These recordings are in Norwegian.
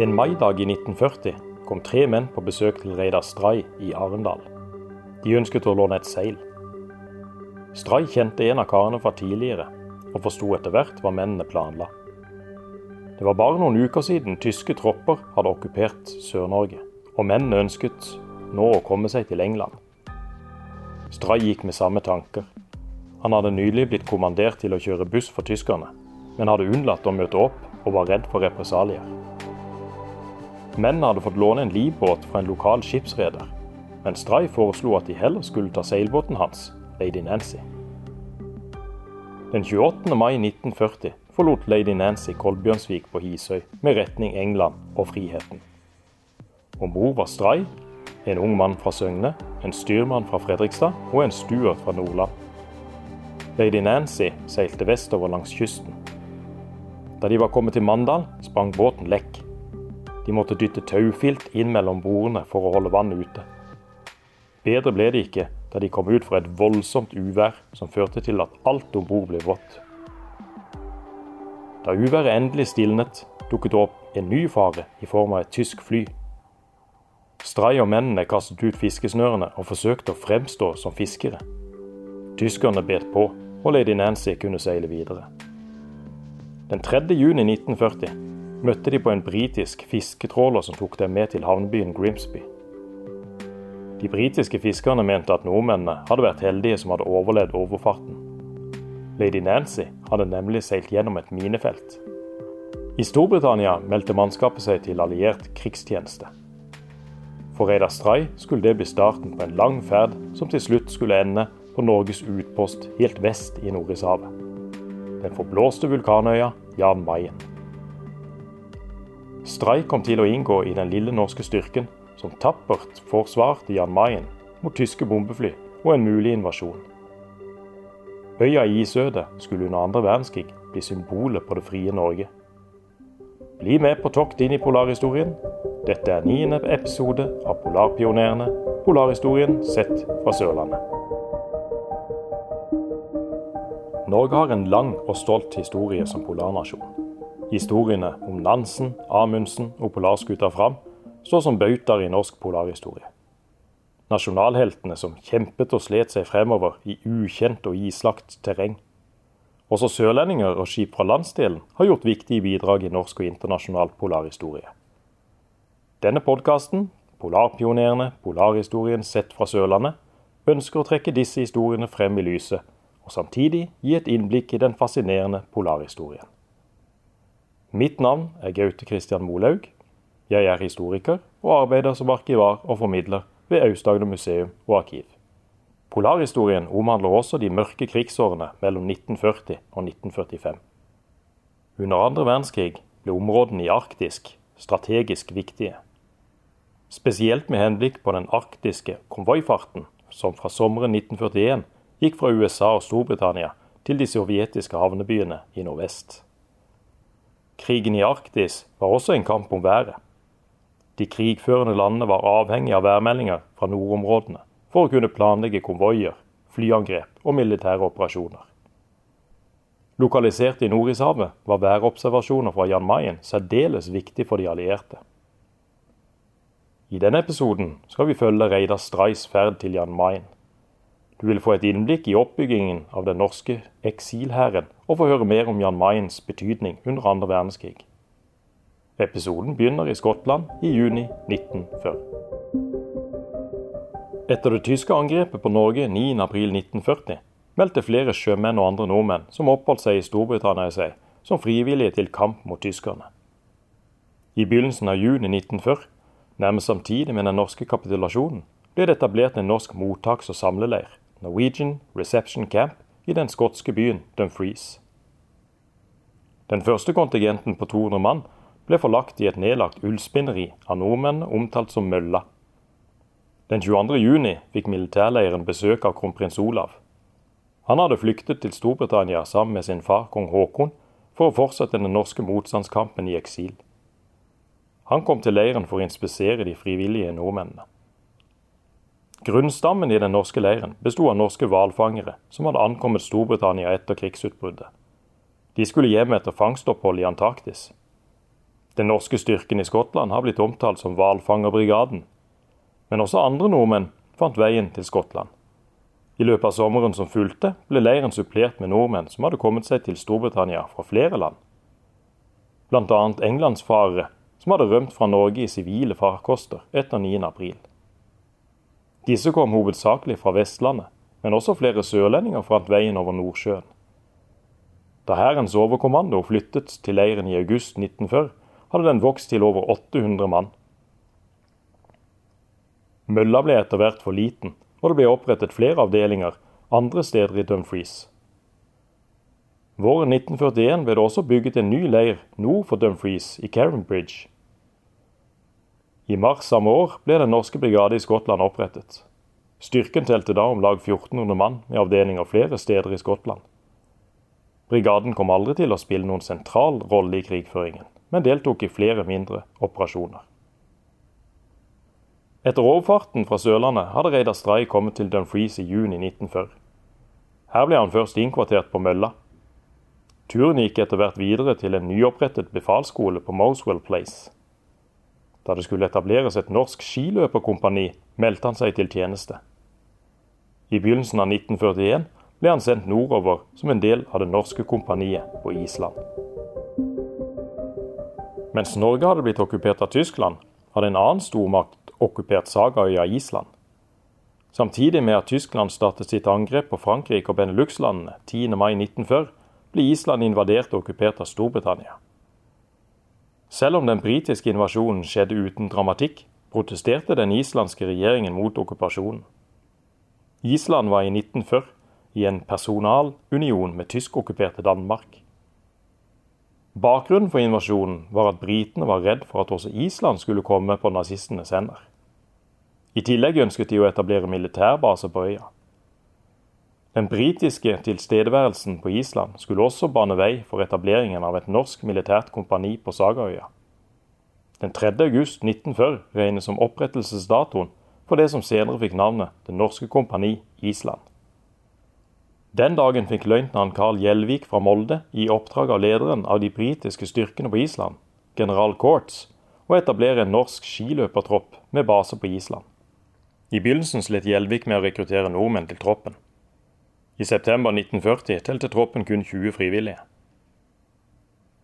En maidag i 1940 kom tre menn på besøk til Reidar Stray i Arendal. De ønsket å låne et seil. Stray kjente en av karene fra tidligere, og forsto etter hvert hva mennene planla. Det var bare noen uker siden tyske tropper hadde okkupert Sør-Norge, og mennene ønsket nå å komme seg til England. Stray gikk med samme tanker. Han hadde nylig blitt kommandert til å kjøre buss for tyskerne, men hadde unnlatt å møte opp og var redd for represalier. Mennene hadde fått låne en livbåt fra en lokal skipsreder, men Stray foreslo at de heller skulle ta seilbåten hans, Lady Nancy. Den 28. mai 1940 forlot Lady Nancy Kolbjørnsvik på Hisøy med retning England og friheten. Om bord var Stray, en ung mann fra Søgne, en styrmann fra Fredrikstad og en stuer fra Nordland. Lady Nancy seilte vestover langs kysten. Da de var kommet til Mandal, sprang båten lekk. De måtte dytte taufilt inn mellom bordene for å holde vannet ute. Bedre ble det ikke da de kom ut for et voldsomt uvær som førte til at alt om bord ble vått. Da uværet endelig stilnet, dukket det opp en ny fare i form av et tysk fly. Stray og mennene kastet ut fiskesnørene og forsøkte å fremstå som fiskere. Tyskerne bet på, og lady Nancy kunne seile videre. Den 3. juni 1940 møtte de på en britisk fisketråler som tok dem med til havnebyen Grimsby. De britiske fiskerne mente at nordmennene hadde vært heldige som hadde overlevd overfarten. Lady Nancy hadde nemlig seilt gjennom et minefelt. I Storbritannia meldte mannskapet seg til alliert krigstjeneste. For Reidar Stray skulle det bli starten på en lang ferd som til slutt skulle ende på Norges utpost helt vest i Nordishavet. Den forblåste vulkanøya Jan Mayen. Stray kom til å inngå i den lille norske styrken som tappert forsvarte Jan Mayen mot tyske bombefly og en mulig invasjon. Øya i isødet skulle under andre verdenskrig bli symbolet på det frie Norge. Bli med på tokt inn i polarhistorien. Dette er niende episode av Polarpionerene, polarhistorien sett fra Sørlandet. Norge har en lang og stolt historie som polarnasjon. Historiene om Nansen, Amundsen og polarskuta Fram står som bautaer i norsk polarhistorie. Nasjonalheltene som kjempet og slet seg fremover i ukjent og islagt terreng. Også sørlendinger og skip fra landsdelen har gjort viktige bidrag i norsk og internasjonal polarhistorie. Denne podkasten, Polarpionerene, polarhistorien sett fra Sørlandet, ønsker å trekke disse historiene frem i lyset, og samtidig gi et innblikk i den fascinerende polarhistorien. Mitt navn er Gaute Christian Molaug. Jeg er historiker og arbeider som arkivar og formidler ved Aust-Agder museum og arkiv. Polarhistorien omhandler også de mørke krigsårene mellom 1940 og 1945. Under andre verdenskrig ble områdene i Arktisk strategisk viktige. Spesielt med henblikk på den arktiske konvoifarten som fra sommeren 1941 gikk fra USA og Storbritannia til de sovjetiske havnebyene i nordvest. Krigen i Arktis var også en kamp om været. De krigførende landene var avhengig av værmeldinger fra nordområdene for å kunne planlegge konvoier, flyangrep og militære operasjoner. Lokalisert i Nordishavet var værobservasjoner fra Jan Mayen særdeles viktig for de allierte. I denne episoden skal vi følge Reidar Streis ferd til Jan Mayen. Du vil få et innblikk i oppbyggingen av den norske eksilhæren, og få høre mer om Jan Mayens betydning under andre verdenskrig. Episoden begynner i Skottland i juni 1940. Etter det tyske angrepet på Norge 9.4.1940 meldte flere sjømenn og andre nordmenn som oppholdt seg i Storbritannia seg, som frivillige til kamp mot tyskerne. I begynnelsen av juni 1940, nærmest samtidig med den norske kapitulasjonen, ble det etablert en norsk mottaks- og samleleir Norwegian Reception Camp i den skotske byen Dumfries. Den første kontingenten på 200 mann ble forlagt i et nedlagt ullspinneri av nordmennene omtalt som Mølla. Den 22. juni fikk militærleiren besøk av kronprins Olav. Han hadde flyktet til Storbritannia sammen med sin far kong Haakon for å fortsette den norske motstandskampen i eksil. Han kom til leiren for å inspisere de frivillige nordmennene. Grunnstammen i den norske leiren besto av norske hvalfangere som hadde ankommet Storbritannia etter krigsutbruddet. De skulle hjem etter fangstopphold i Antarktis. Den norske styrken i Skottland har blitt omtalt som hvalfangerbrigaden. Men også andre nordmenn fant veien til Skottland. I løpet av sommeren som fulgte, ble leiren supplert med nordmenn som hadde kommet seg til Storbritannia fra flere land. Bl.a. englandsfarere som hadde rømt fra Norge i sivile farkoster etter 9.4. Disse kom hovedsakelig fra Vestlandet, men også flere sørlendinger fant veien over Nordsjøen. Da Hærens overkommando flyttet til leiren i august 1940, hadde den vokst til over 800 mann. Mølla ble etter hvert for liten, og det ble opprettet flere avdelinger andre steder i Dumfries. Våren 1941 ble det også bygget en ny leir nord for Dumfries, i Carenbridge. I mars samme år ble den norske brigade i Skottland opprettet. Styrken telte da om lag 1400 mann med avdelinger flere steder i Skottland. Brigaden kom aldri til å spille noen sentral rolle i krigføringen, men deltok i flere mindre operasjoner. Etter overfarten fra Sørlandet hadde Reidar Stray kommet til Dumfries i juni 1940. Her ble han først innkvartert på mølla. Turen gikk etter hvert videre til en nyopprettet befalsskole på Moswell Place. Da det skulle etableres et norsk skiløperkompani, meldte han seg til tjeneste. I begynnelsen av 1941 ble han sendt nordover som en del av det norske kompaniet på Island. Mens Norge hadde blitt okkupert av Tyskland, hadde en annen stormakt okkupert Sagaøya Island. Samtidig med at Tyskland startet sitt angrep på Frankrike og Benelux-landene 10. mai 1940, ble Island invadert og okkupert av Storbritannia. Selv om den britiske invasjonen skjedde uten dramatikk, protesterte den islandske regjeringen mot okkupasjonen. Island var i 1940 i en personalunion med tyskokkuperte Danmark. Bakgrunnen for invasjonen var at britene var redd for at også Island skulle komme på nazistenes hender. I tillegg ønsket de å etablere militærbase på øya. Den britiske tilstedeværelsen på Island skulle også bane vei for etableringen av et norsk militært kompani på Sagaøya. Den 3. august 1940 regnes som opprettelsesdatoen for det som senere fikk navnet Det norske kompani Island. Den dagen fikk løytnant Carl Gjelvik fra Molde i oppdrag av lederen av de britiske styrkene på Island, general Courts, å etablere en norsk skiløpertropp med base på Island. I begynnelsen slet Gjelvik med å rekruttere nordmenn til troppen. I september 1940 telte troppen kun 20 frivillige.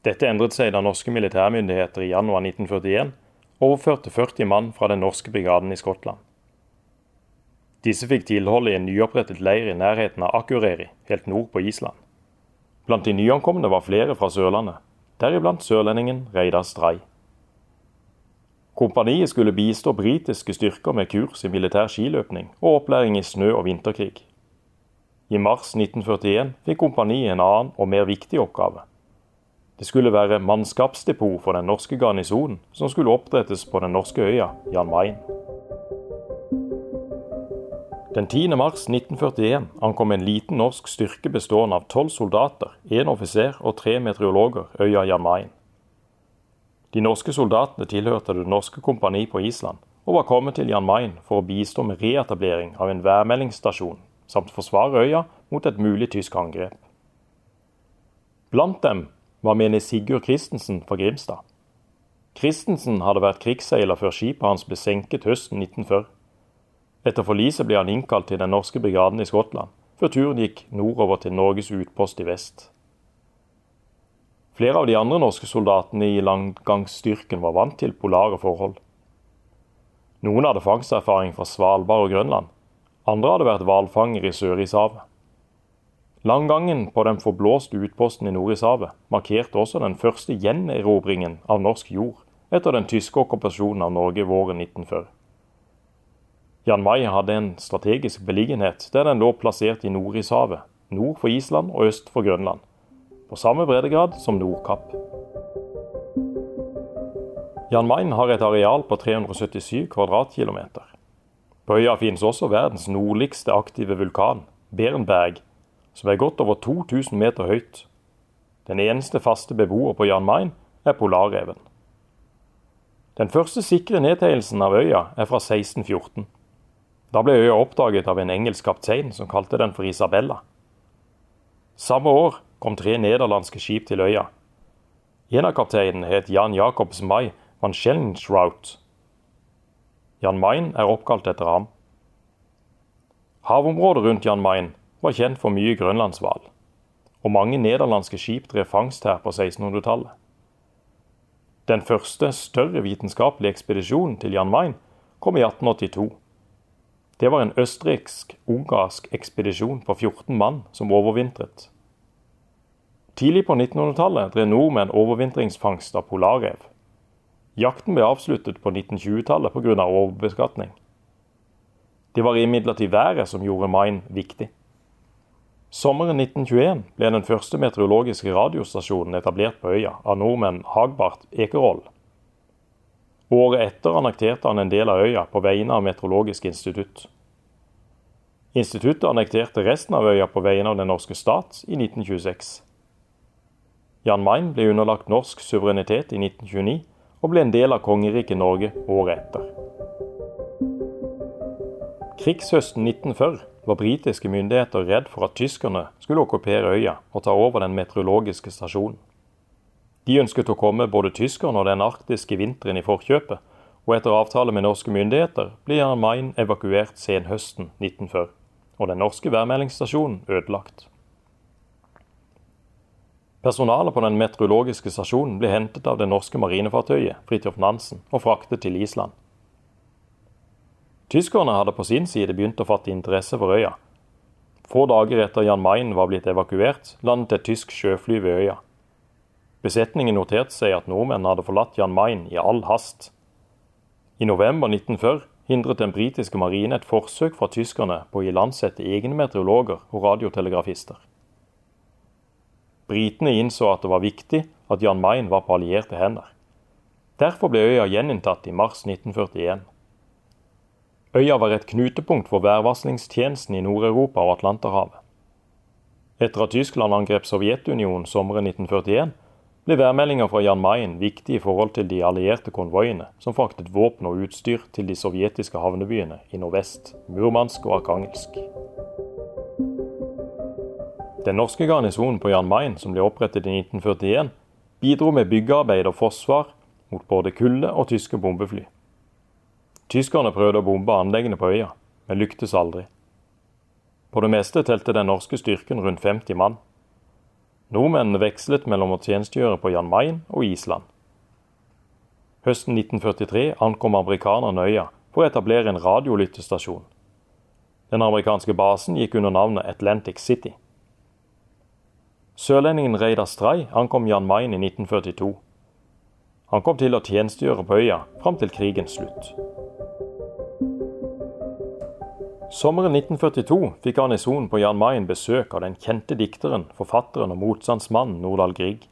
Dette endret seg da norske militærmyndigheter i januar 1941 overførte 40 mann fra den norske brigaden i Skottland. Disse fikk tilhold i en nyopprettet leir i nærheten av Akureyri, helt nord på Island. Blant de nyankomne var flere fra Sørlandet, deriblant sørlendingen Reidar Stray. Kompaniet skulle bistå britiske styrker med kurs i militær skiløpning og opplæring i snø- og vinterkrig. I mars 1941 fikk kompaniet en annen og mer viktig oppgave. Det skulle være mannskapsdepot for den norske garnisonen, som skulle oppdrettes på den norske øya Jan Mayen. Den 10. mars 1941 ankom en liten norsk styrke bestående av tolv soldater, én offiser og tre meteorologer øya Jan Mayen. De norske soldatene tilhørte det norske kompani på Island og var kommet til Jan Mayen for å bistå med reetablering av en værmeldingsstasjon samt forsvare øya mot et mulig tysk angrep. Blant dem var menig Sigurd Christensen fra Grimstad. Christensen hadde vært krigsseiler før skipet hans ble senket høsten 1940. Etter forliset ble han innkalt til den norske brigaden i Skottland, før turen gikk nordover til Norges utpost i vest. Flere av de andre norske soldatene i langgangsstyrken var vant til polare forhold. Noen hadde fangsterfaring fra Svalbard og Grønland. Andre hadde vært hvalfanger i Sør-Ishavet. Langgangen på den forblåste utposten i Nord-Ishavet markerte også den første gjenerobringen av norsk jord etter den tyske okkupasjonen av Norge våren 1940. Jan Mayen hadde en strategisk beliggenhet der den lå plassert i Nord-Ishavet, nord for Island og øst for Grønland, på samme breddegrad som Nordkapp. Jan Mayen har et areal på 377 kvadratkilometer. På øya finnes også verdens nordligste aktive vulkan, Berenberg, som er godt over 2000 meter høyt. Den eneste faste beboer på Jan Mayen er polarreven. Den første sikre nedtegnelsen av øya er fra 1614. Da ble øya oppdaget av en engelsk kaptein som kalte den for Isabella. Samme år kom tre nederlandske skip til øya. En av kapteinene het Jan Jacobs Mai van Schellensrout. Jan Mayen er oppkalt etter ham. Havområdet rundt Jan Mayen var kjent for mye grønlandshval, og mange nederlandske skip drev fangst her på 1600-tallet. Den første større vitenskapelige ekspedisjonen til Jan Mayen kom i 1882. Det var en østerriksk-ungarsk ekspedisjon på 14 mann som overvintret. Tidlig på 1900-tallet drev nordmenn overvintringsfangst av polarrev. Jakten ble avsluttet på 1920-tallet pga. overbeskatning. Det var imidlertid været som gjorde Main viktig. Sommeren 1921 ble den første meteorologiske radiostasjonen etablert på øya av nordmenn Hagbart Ekerhold. Året etter annekterte han en del av øya på vegne av Meteorologisk institutt. Instituttet annekterte resten av øya på vegne av den norske stat i 1926. Jan Mayen ble underlagt norsk suverenitet i 1929 og ble en del av kongeriket Norge året etter. Krigshøsten 1940 var britiske myndigheter redd for at tyskerne skulle okkupere øya og ta over den meteorologiske stasjonen. De ønsket å komme både tyskerne og den arktiske vinteren i forkjøpet, og etter avtale med norske myndigheter ble Jan Mayen evakuert senhøsten 1940, og den norske værmeldingsstasjonen ødelagt. Personalet på den meteorologiske stasjonen ble hentet av det norske marinefartøyet Fridtjof Nansen og fraktet til Island. Tyskerne hadde på sin side begynt å fatte interesse for øya. Få dager etter Jan Mayen var blitt evakuert, landet et tysk sjøfly ved øya. Besetningen noterte seg at nordmennene hadde forlatt Jan Mayen i all hast. I november 1940 hindret den britiske marine et forsøk fra tyskerne på å ilandsette egne meteorologer og radiotelegrafister. Britene innså at det var viktig at Jan Mayen var på allierte hender. Derfor ble øya gjeninntatt i mars 1941. Øya var et knutepunkt for værvarslingstjenesten i Nord-Europa og Atlanterhavet. Etter at Tyskland angrep Sovjetunionen sommeren 1941, ble værmeldinger fra Jan Mayen viktig i forhold til de allierte konvoiene som fraktet våpen og utstyr til de sovjetiske havnebyene i nordvest, Murmansk og Arkangelsk. Den norske garnisonen på Jan Mayen, som ble opprettet i 1941, bidro med byggearbeid og forsvar mot både kulde og tyske bombefly. Tyskerne prøvde å bombe anleggene på øya, men lyktes aldri. På det meste telte den norske styrken rundt 50 mann. Nordmennene vekslet mellom å tjenestegjøre på Jan Mayen og Island. Høsten 1943 ankom amerikanerne øya for å etablere en radiolyttestasjon. Den amerikanske basen gikk under navnet Atlantic City. Sørlendingen Reidar Stray ankom Jan Mayen i 1942. Han kom til å tjenestegjøre på øya fram til krigens slutt. Sommeren 1942 fikk garnisonen på Jan Mayen besøk av den kjente dikteren, forfatteren og motstandsmannen Nordahl Grieg.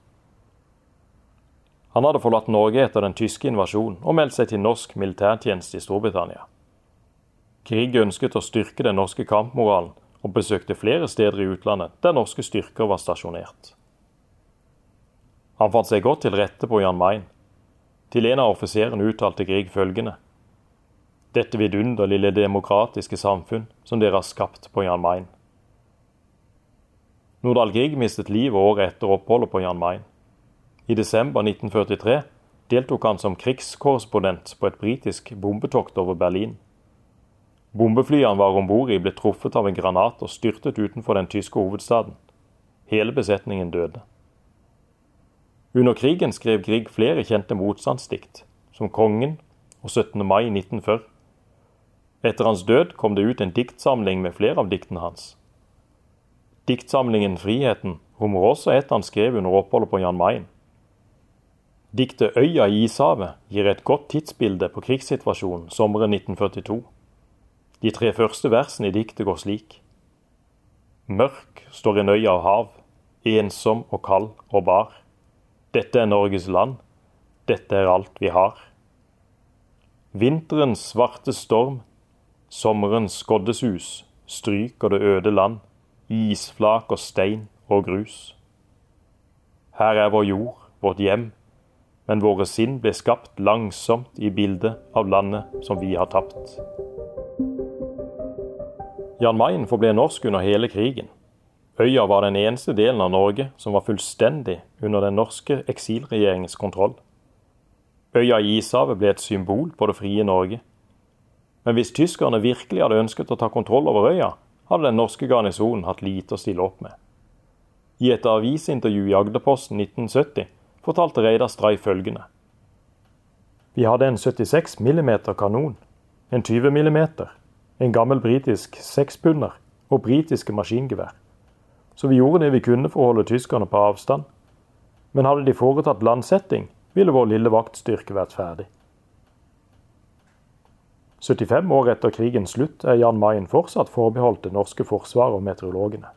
Han hadde forlatt Norge etter den tyske invasjonen og meldt seg til norsk militærtjeneste i Storbritannia. Grieg ønsket å styrke den norske kampmoralen og besøkte flere steder i utlandet der norske styrker var stasjonert. Han fant seg godt til rette på Jan Mayen. Til en av offiserene uttalte Grieg følgende. Dette vidunderlige demokratiske samfunn som dere har skapt på Jan Mayen. Nordahl Grieg mistet livet året etter oppholdet på Jan Mayen. I desember 1943 deltok han som krigskorrespondent på et britisk bombetokt over Berlin. Bombeflyet han var om bord i, ble truffet av en granat og styrtet utenfor den tyske hovedstaden. Hele besetningen døde. Under krigen skrev Grieg flere kjente motstandsdikt, som 'Kongen' og 17. mai 1940. Etter hans død kom det ut en diktsamling med flere av diktene hans. Diktsamlingen 'Friheten' rommer også et han skrev under oppholdet på Jan Mayen. Diktet 'Øya i ishavet' gir et godt tidsbilde på krigssituasjonen sommeren 1942. De tre første versene i diktet går slik. Mørk står en øy av hav, ensom og kald og bar. Dette er Norges land, dette er alt vi har. Vinterens svarte storm, sommerens skoddesus, stryker det øde land, isflak og stein og grus. Her er vår jord, vårt hjem, men våre sinn ble skapt langsomt i bildet av landet som vi har tapt. Jan Mayen forble norsk under hele krigen. Øya var den eneste delen av Norge som var fullstendig under den norske eksilregjeringens kontroll. Øya i Ishavet ble et symbol på det frie Norge. Men hvis tyskerne virkelig hadde ønsket å ta kontroll over øya, hadde den norske garnisonen hatt lite å stille opp med. I et avisintervju i Agderposten 1970 fortalte Reidar Stray følgende. Vi hadde en 76 mm kanon, en 20 mm, en gammel britisk sekspunder og britiske maskingevær. Så vi gjorde det vi kunne for å holde tyskerne på avstand. Men hadde de foretatt landsetting, ville vår lille vaktstyrke vært ferdig. 75 år etter krigens slutt er Jan Mayen fortsatt forbeholdt det norske forsvaret og meteorologene.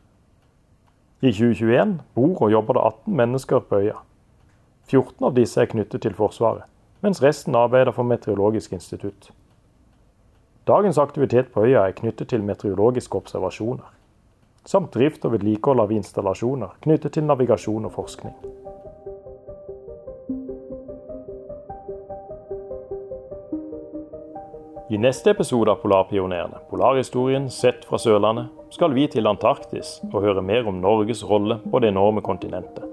I 2021 bor og jobber det 18 mennesker på øya. 14 av disse er knyttet til Forsvaret, mens resten arbeider for Meteorologisk institutt. Dagens aktivitet på øya er knyttet til meteorologiske observasjoner, samt drift og vedlikehold av installasjoner knyttet til navigasjon og forskning. I neste episode av Polarpionerene, polarhistorien sett fra Sørlandet, skal vi til Antarktis og høre mer om Norges rolle på det enorme kontinentet.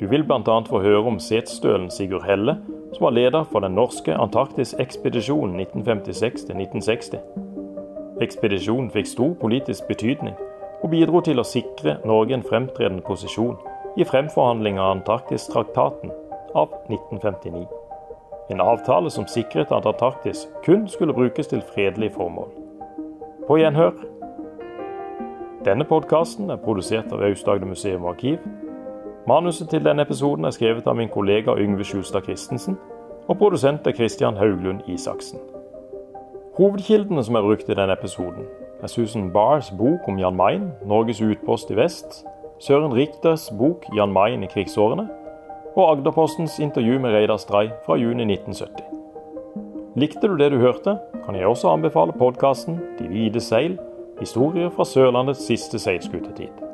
Du vil bl.a. få høre om setstølen Sigurd Helle, som var leder for den norske Antarktisekspedisjonen 1956-1960. Ekspedisjonen fikk stor politisk betydning, og bidro til å sikre Norge en fremtredende posisjon i fremforhandling av Antarktistraktaten av 1959. En avtale som sikret at Antarktis kun skulle brukes til fredelige formål. På gjenhør. Denne podkasten er produsert av Aust-Agder museum og arkiv. Manuset til denne episoden er skrevet av min kollega Yngve Skjulstad Christensen, og produsent er Christian Hauglund Isaksen. Hovedkildene som er brukt i denne episoden, er Susan Bars bok om Jan Mayen, Norges utpost i vest, Søren Richters bok Jan Mayen i krigsårene, og Agderpostens intervju med Reidar Stray fra juni 1970. Likte du det du hørte, kan jeg også anbefale podkasten De hvite seil historier fra Sørlandets siste seilskutetid.